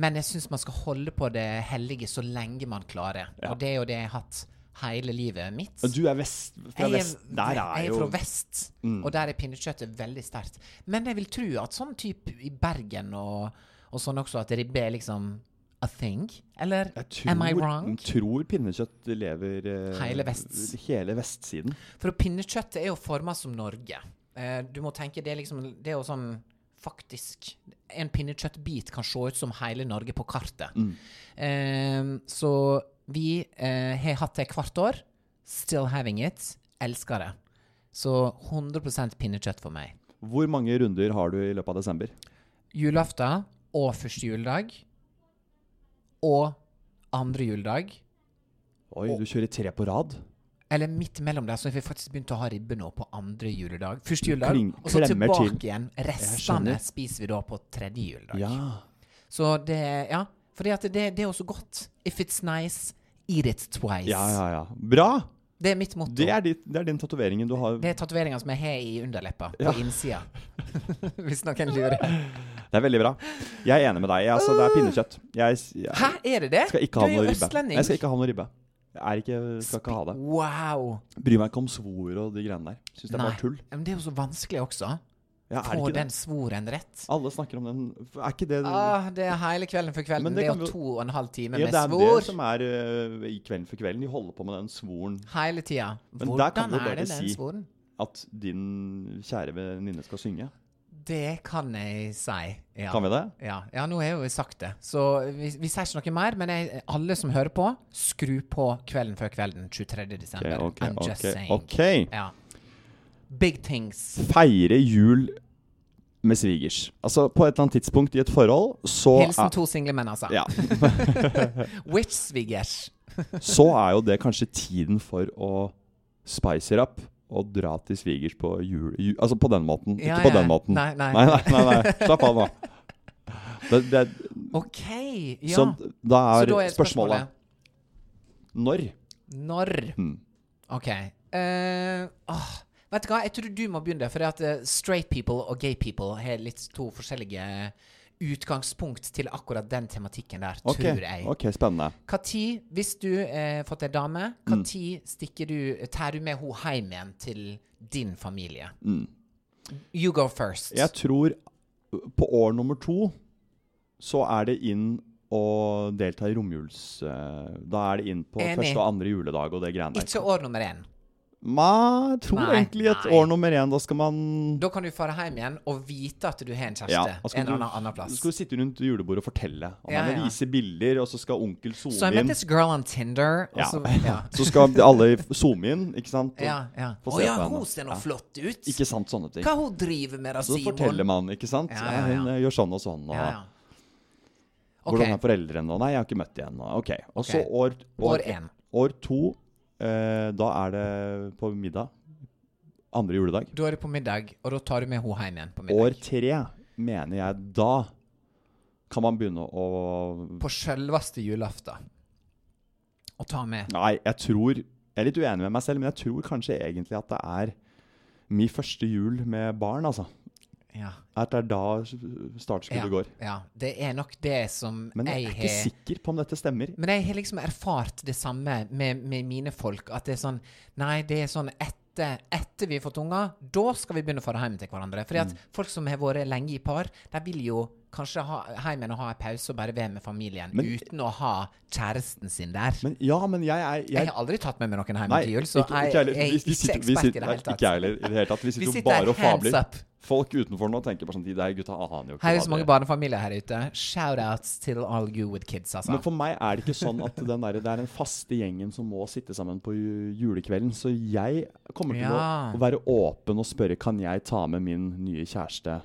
Men jeg syns man skal holde på det hellige så lenge man klarer. Ja. Og det er jo det jeg har hatt hele livet mitt. Og du er vest, fra Jeg er, vest. Der er jeg er jo fra vest, og der er pinnekjøttet veldig sterkt. Men jeg vil tro at sånn type i Bergen og, og sånn også, at ribbe er liksom a thing? Eller tror, am I wrong? Jeg tror pinnekjøtt lever eh, Hele vest. Hele vestsiden. For pinnekjøttet er jo forma som Norge. Eh, du må tenke, det er liksom Det er jo sånn Faktisk En pinnekjøttbit kan se ut som hele Norge på kartet. Eh, så vi eh, har hatt det hvert år. Still having it. Elsker det. Så 100% pinnekjøtt for meg. Hvor mange runder har du i løpet av desember? Julaften og første juledag. Og andre juledag. Oi, du kjører tre på rad. Eller midt mellom der, så vi faktisk begynt å ha ribbe nå på andre juledag. Første juledag, Kling- og så tilbake til. igjen. Restene spiser vi da på tredje juledag. Ja. Så det Ja. At det, det er også godt. If it's nice, eat it twice. Ja, ja, ja. Bra! Det er mitt motto. Det er, ditt, det er den tatoveringen du har. Det er tatoveringa som jeg har i underleppa, Ja. på innsida. <laughs> Hvis noen lurer. <laughs> Det er veldig bra. Jeg er enig med deg. Altså, det er pinnekjøtt. Jeg, jeg Hæ, er det det? skal ikke du er noe jo ribbe. østlending. Jeg skal ikke ha noe ribbe. Jeg er ikke, skal ikke ha det. Wow. Bryr meg ikke om svor og de greiene der. Syns det er bare tull. Men det er jo så vanskelig også. Ja, er det Få ikke den svoren rett. Alle snakker om den. Er ikke det Ah, det er hele kvelden for kvelden. Men Det, det er kan jo vi- to og en halv time Ja, med det er svor. det som er øh, i Kvelden for kvelden. De holder på med den svoren. Hele tida. Men der kan Hvordan du er bare det den si- svoren? At din kjære venninne skal synge. Det kan jeg si. Ja. Kan vi det? Ja, ja nå har jeg jo sagt det. Så vi, vi sier ikke noe mer. Men jeg, alle som hører på, skru på Kvelden før kvelden 23. desember. okay, I'm just okay, saying. Okay. Ja. Big things. Feire jul med svigers. Altså, på et eller annet tidspunkt i et forhold, så Hilsen to single menn, altså. ja, <laughs> Which svigers? Så er jo det kanskje tiden for å spice it up og dra til svigers på jul... ju- altså på den måten. Ja, Ikke på ja. den måten. Nei, nei. nei, nei, nei. Slapp av nå. Det, det, OK. Ja. Så da Så er, da er spørsmålet Når? Når? Hmm. OK. Uh, oh. vet du hva, jeg tror du må begynne. For at eh, straight people og gay people har litt to forskjellige utgangspunkt til akkurat den tematikken der, okay. tror jeg. ok, spennende. Hva tid, hvis du har eh, fått deg dame, hva tid stikker du, tar du med henne hjem igjen til din familie? You go first. Jeg tror på år nummer to så er det inn å delta i romjuls... eh, da er det inn på Enig. første og andre juledag og det greiene der. Ikke år nummer én. Ma, jeg tror Nei, egentlig at nei. år nummer én, da skal man Da kan du fare hjem igjen og vite at du har en kjæreste ja, en eller annen, plass. plass. skal du sitte rundt julebordet og fortelle. Og Ja, man ja. vise bilder, og så skal onkel zoome So I met inn. this girl on Tinder. Så, <laughs> ja. Så skal alle zoome inn, ikke sant? Og- ja, ja. Å ja, hun ser nå flott ut. Ikke sant, sånne ting. Hva hun driver med, da, Så forteller man, ikke sant? Hun eh, gjør sånn og sånn. Og. Hvordan er foreldrene? Og nei, jeg har ikke møtt dem ennå. Ok. Og så Ok. år, År én. År to, eh, da er det på middag. Andre juledag. Da er det på middag, og da tar du med henne hjem igjen på middag. År tre mener jeg da kan man begynne å På selveste julaften. Å ta med Nei, jeg tror Jeg er litt uenig med meg selv, men jeg tror kanskje egentlig at det er min første jul med barn, altså. Ja. At det er da startskuddet Ja, går. ja. Det er nok det som Men jeg jeg er ikke har sikker på om dette stemmer. Men jeg har liksom erfart det samme med, med mine folk. At det er sånn Nei, det er sånn etter, etter vi har fått unger, da skal vi begynne å fare hjem til hverandre. Fordi Mm. at folk som har vært lenge i par, de vil jo kanskje ha og ha en pause og bare være med familien. Men- uten å ha kjæresten sin der. Men ja, men jeg er jeg, jeg, har aldri tatt med meg noen hjem til jul, så ikke, ikke jeg, jeg er ikke ekspert i det hele tatt. Ikke heller i det hele tatt. Vi Vi sitter jo bare og fabler. up. Folk utenfor nå tenker bare sånn De der gutta aner jo ikke Her er så mange barnefamilier her ute. Shout-outs til all you with kids, altså. Men for meg er det ikke sånn at den der, det er den faste gjengen som må sitte sammen på julekvelden. Så jeg kommer til Ja. å være åpen og spørre Kan jeg ta med min nye kjæreste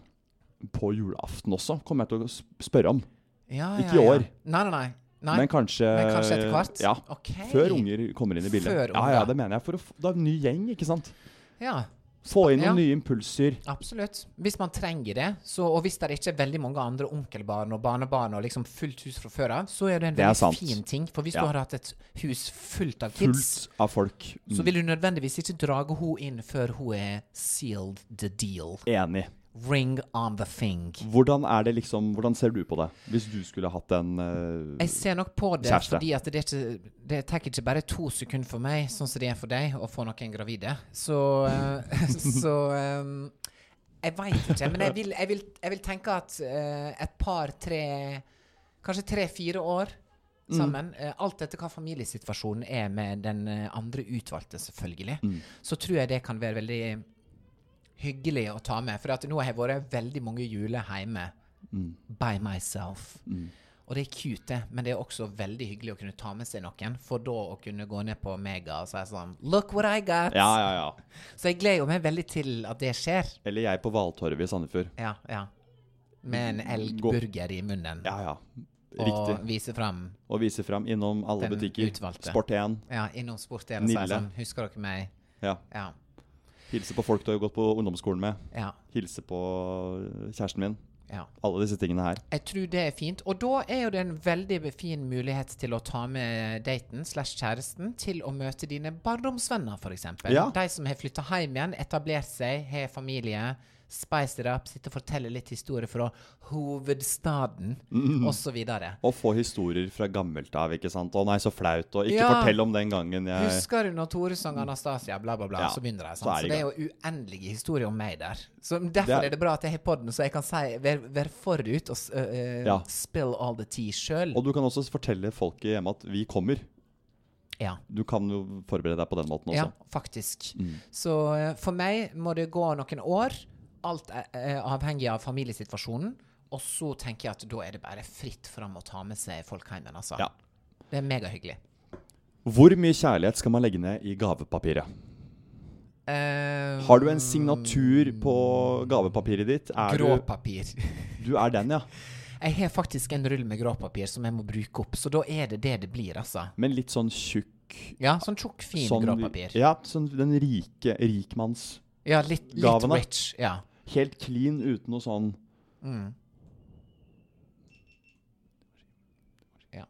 på julaften også. Kommer jeg til å spørre om. ja, ikke ja, i år. Nei, nei, nei. nei. Men kanskje Men kanskje etter hvert? Ja. okay. Før unger kommer inn i bildet. Før ja, ja, det mener jeg. For å, da er en ny gjeng, ikke sant? Ja, Få inn Ja. noen nye impulser. absolutt. Hvis man trenger det, så, og hvis det ikke er veldig mange andre onkelbarn og barnebarn og liksom fullt hus fra før av, så er det en veldig det fin ting. For hvis Ja. du har hatt et hus fullt av kids, Fullt av folk. så Mm. vil du nødvendigvis ikke drage henne inn før hun er sealed the deal. Enig. Ring on the thing. Hvordan det liksom Hvordan ser du på det? Hvis du skulle hatt en uh, Jeg ser nok på det Kjæreste. fordi at det, ikke, det tar ikke bare to sekunder for meg, sånn som det er for deg, å få noen gravide. Så, uh, <laughs> så um, Jeg veit ikke. Men jeg vil, jeg vil, jeg vil tenke at uh, et par, tre Kanskje tre-fire år sammen. eh, alt etter hva familiesituasjonen er med den andre utvalgte, selvfølgelig. Så tror jeg det kan være veldig hyggelig å ta med. For at nå har jeg vært veldig mange juler hjemme by myself. Og det er cute, det, men det er også veldig hyggelig å kunne ta med seg noen. For da å kunne gå ned på Mega og si sånn Look what I got! Ja, ja, ja. <laughs> Så jeg gleder meg veldig til at det skjer. Eller jeg på Valtorvet i Sandefjord. Ja, ja. Med en elgburger i munnen. Ja, ja. Og vise fram Og vise fram innom alle butikker. utvalgte. Sport1. ja, innom sportdelen og si Nille. sånn Husker dere meg? Ja. Ja. Hilse på folk du har gått på ungdomsskolen med. ja. Hilse på eh, kjæresten min. ja. Alle disse tingene her. Jeg tror det er fint. Og da er jo det en veldig fin mulighet til å ta med daten slash kjæresten til å møte dine barndomsvenner, f.eks. Ja. De som har flytta hjem igjen, etablert seg, har familie. Spice it up, sitte og fortelle litt historier fra hovedstaden, Mm. og så videre. Og få historier fra gammelt av, ikke sant. 'Å nei, så flaut', og 'ikke Ja. fortell om den gangen jeg Husker du når Tore sang Anastasia, bla, bla, bla, Ja, så begynner de. så Så, det det er jo uendelige historier om meg der. Så Derfor Det er- er det bra at jeg har poden, så jeg kan si, være, være forut og uh, Ja. spill all the tea sjøl. Og du kan også fortelle folket hjemme at 'vi kommer'. Ja. Du kan jo forberede deg på den måten også. Ja, faktisk. Mm. Så for meg må det gå noen år, alt er, er avhengig av familiesituasjonen. Og så tenker jeg at da er det bare fritt fram å ta med seg folk hjem igjen, altså. Ja. Det er megahyggelig. Hvor mye kjærlighet skal man legge ned i gavepapiret? Uh, Har du en signatur på gavepapiret ditt? Er Gråpapir. Du, <laughs> du er den, ja. Jeg har faktisk en rull med gråpapir som jeg må bruke opp, så da er det det det blir, altså. Men litt sånn tjukk Ja, sånn tjukk, fin sånn, gråpapir. Ja, sånn den rike rikmanns Ja, litt, litt rich. Ja. Helt clean uten noe sånn Mm. ja.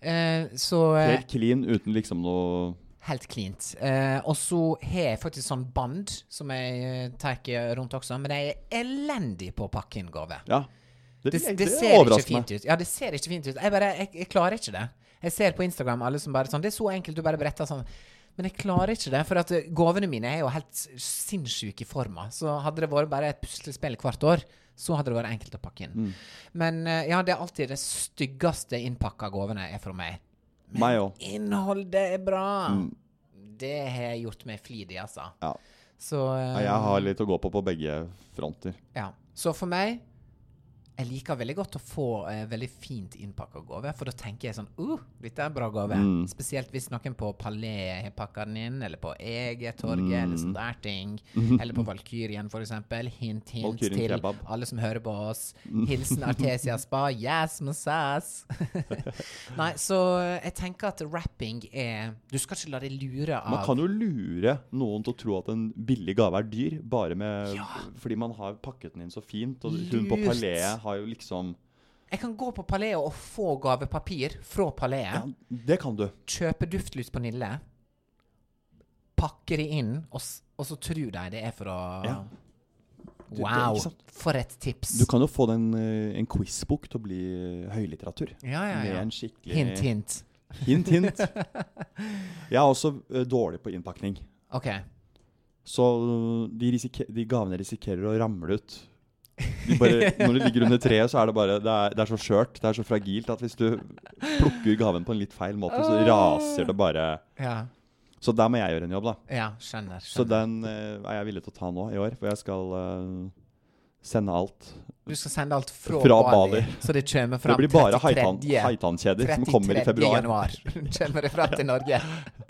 Eh, så eh, Helt clean uten liksom noe Helt cleant. Eh, og så har jeg faktisk sånn band som jeg eh, tar rundt også, men jeg er elendig på å pakke inn gave. Ja. Det, det, det, ser ikke fint ut. Ja, det ser ikke fint ut. Jeg bare, jeg, jeg klarer ikke det. Jeg ser på Instagram alle som bare sånn Det er så enkelt, du bare beretter sånn. Men jeg klarer ikke det, for at gavene mine er jo helt sinnssyke i forma. Så hadde det vært bare et puslespill hvert år, så hadde det vært enkelt å pakke inn. Mm. Men eh, ja, det er alltid det styggeste innpakka gavene er fra meg. Men. Innholdet er bra. Mm. Det har jeg gjort meg flid i, altså. Ja. Så uh, Ja, jeg har litt å gå på på begge fronter. ja. Så for meg Jeg liker veldig godt å få eh, veldig fint innpakka gave, for da tenker jeg sånn uh, dette er en bra gave. Mm. Spesielt hvis noen på Palais har pakka den inn, eller på Egetorget, Mm. eller sånne der ting. <laughs> Eller på Valkyrien, for eksempel. Hint, hint Valkyrien til kebab. Mm. alle som hører på oss. Hilsen <laughs> Artesia Spa. Yes, massas! <laughs> Nei, så jeg tenker at rapping er Du skal ikke la deg lure av Man kan jo lure noen til å tro at en billig gave er dyr, bare med fordi man har pakket den inn så fint. Og hun på Lurt. Palais har jo liksom Jeg kan gå på Palais og få gavepapir fra Palais. Ja, det kan du. Kjøpe duftlys på Nille. Pakke de inn, og, og så tror de det er for å Ja. Du- Wow! For et tips. Du kan jo få den, eh, en quizbok til å bli høylitteratur. ja, ja, Med en skikkelig Hint, hint. Hint, hint. <laughs> Jeg er også eh, dårlig på innpakning. OK. Så de, de gavene risikerer å ramle ut. De bare, <laughs> når de ligger under treet, så er det bare Det er, det er så skjørt, det er så fragilt, at hvis du plukker gaven på en litt feil måte, så raser det bare Ja, Så der må jeg gjøre en jobb, da. ja skjønner. Så den eh, er jeg villig til å ta nå i år, for jeg skal uh, sende alt. Du skal sende alt fra, Fra Bali, Bali. så det kommer Det blir bare 33. haitan- haitan-kjeder som kommer i februar. januar <laughs> kommer det fram til Norge. <laughs>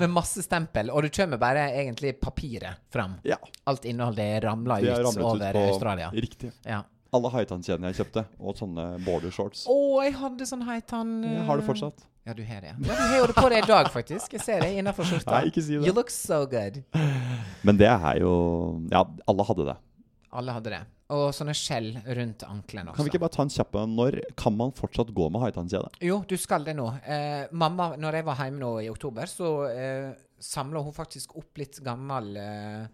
Med masse stempel. Og du kommer bare egentlig papiret fram. Ja. Alt innholdet ramla De har ut ramlet ut på Australia. Riktig. Ja. Alle haitan-kjedene jeg kjøpte, og sånne border shorts. Å, jeg hadde sånn haitan Jeg har det fortsatt. Ja, du har det. Ja, du har jo det på deg i dag, faktisk. Jeg ser det innafor skjorta. Nei, ikke si det. You look so good. Men det er jo Ja, alle hadde det. Alle hadde det. Og sånne skjell rundt ankelen også. Kan vi ikke bare ta en kjapp? Når kan man fortsatt gå med haitannkjede? Jo, du skal det nå. Eh, mamma, når jeg var hjemme nå i oktober, så eh, samla hun faktisk opp litt gammel eh,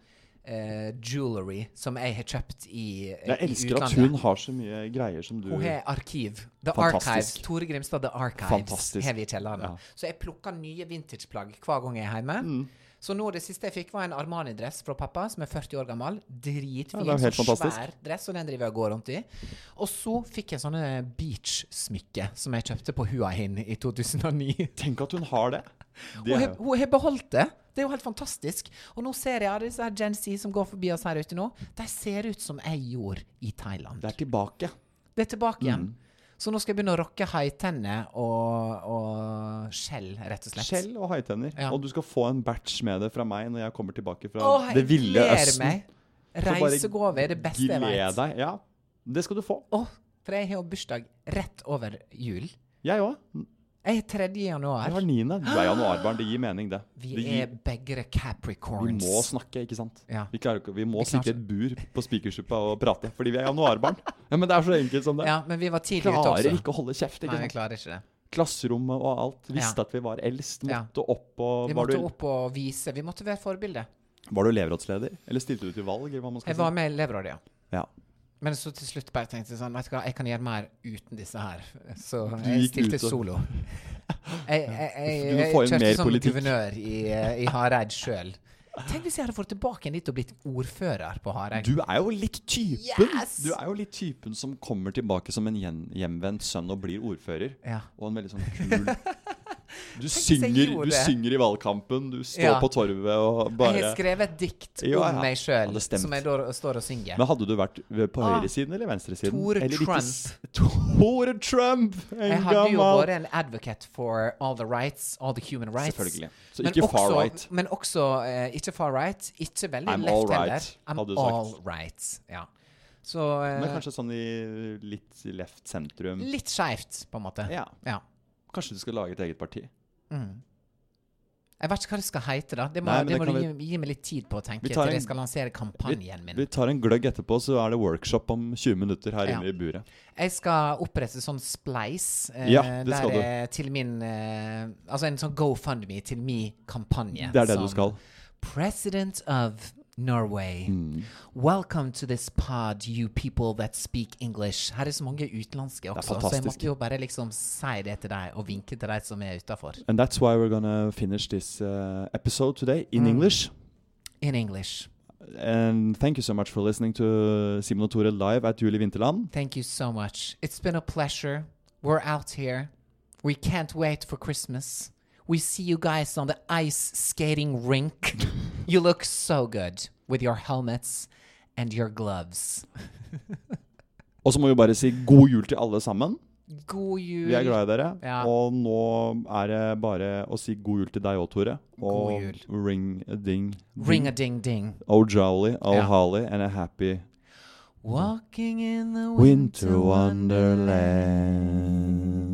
eh, jewelry som jeg har kjøpt i, eh, Jeg elsker at hun har så mye greier som du Hun har arkiv. The Fantastisk. Archives. Tore Grimstad The Archives Fantastisk. har vi i kjelleren. Ja. Så jeg plukker nye vintageplagg hver gang jeg er hjemme. Mm. Så nå det siste jeg fikk, var en Armani-dress fra pappa, som er 40 år gammel. Dritfin. Ja, helt sånn fantastisk. svær dress, og den driver jeg og går rundt i. Og så fikk jeg sånne beach-smykke som jeg kjøpte på Hua Hin i 2009. Tenk at hun har det. <laughs> det hun har beholdt det. Det er jo helt fantastisk. Og nå ser jeg alle disse her Gen Z som går forbi oss her ute nå. De ser ut som jeg gjorde i Thailand. det er tilbake. Det er tilbake igjen. Mm. Så nå skal jeg begynne å rocke haitenner og, og skjell, rett og slett. Skjell og haitenner. Ja. Og du skal få en batch med det fra meg når jeg kommer tilbake fra Åh, det ville Østen. meg. Reisegave er det beste jeg vet. deg. Ja, det skal du få. Åh, for jeg har bursdag rett over jul. Jeg òg. Jeg er 3. Jeg Det var niende. Du er januarbarn. Det gir mening, det. Vi det er begge capricorns. vi må snakke, ikke sant? Ja. Vi, klarer vi må sitte i et bur på Spikersuppa og prate, fordi vi er januarbarn. Ja, men det er så enkelt som det. Ja, men vi var tidlig ute Klarer ikke å holde kjeft. ikke Nei, vi klarer ikke det. Klasserommet og alt. Visste Ja. at vi var eldst. Ja. Opp og Vi måtte du, opp og vise. Vi måtte være forbilde. var du elevrådsleder? Eller stilte du til valg? Jeg var med i elevrådet, ja. Ja. Men så til slutt bare tenkte jeg sånn Vet du hva, jeg kan gjøre mer uten disse her. Så jeg stilte ut solo. <laughs> Jeg, jeg, jeg, jeg, kjørte som politikk. guvernør i, eh, i Hareid sjøl. Tenk hvis jeg hadde fått tilbake en dit og blitt ordfører på Hareid. Du er jo litt typen. Yes! Du er jo litt typen som kommer tilbake som en hjemvendt sønn og blir ordfører. Ja. Og en veldig sånn kul <laughs> Du, synger, du synger i valgkampen, du står Ja. på torvet og Jeg bare har skrevet et dikt Ja, om meg sjøl, som jeg da står og synger. Men hadde du vært på Ah. høyresiden eller venstresiden? Tore eller Trump. Tore Trump! En jeg hadde jo vært en advocate for all the rights, all the human rights. Selvfølgelig. Så Men far også- right. Men også uh, ikke far right, ikke veldig I'm left right, heller. I'm du sagt. all right. Ja. Så uh, Men kanskje sånn i litt left sentrum. litt skeivt, på en måte. Ja. Ja. Kanskje du skal lage et eget parti? Jeg vet ikke hva det skal hete, da. Det må, Nei, det det må du gi, gi meg litt tid på å tenke til en- jeg skal lansere kampanjen min. Vi tar en gløgg etterpå, så er det workshop om 20 minutter her Ja. inne i buret. Jeg skal opprette sånn spleis eh, Ja, det skal du. til min eh, Altså en sånn GoFundMe til min kampanje. Det er det du skal. President of Norway. Mm. Welcome to this pod, you people that speak English. Her er så mange utenlandske også, så jeg måtte jo bare liksom si det til deg og vinke til deg som er utafor. And that's why we're gonna finish this uh, episode today Mm. in English. In English. And thank you so much for listening to Simon Tore live at Julie Vinterland. Thank you so much. It's been a pleasure. We're out here. We can't wait for Christmas. We see you guys on the ice skating rink. <laughs> you look so good with your helmets and your gloves. <laughs> Og så må vi bare si god jul til alle sammen. God jul. Vi er glad i dere. Ja. Og nå er det bare å si god jul til deg òg, Tore. Og God jul. ring a ding. Ring a ding ding. Oh jolly, oh Ja. holly, and a happy Walking in the winter wonderland.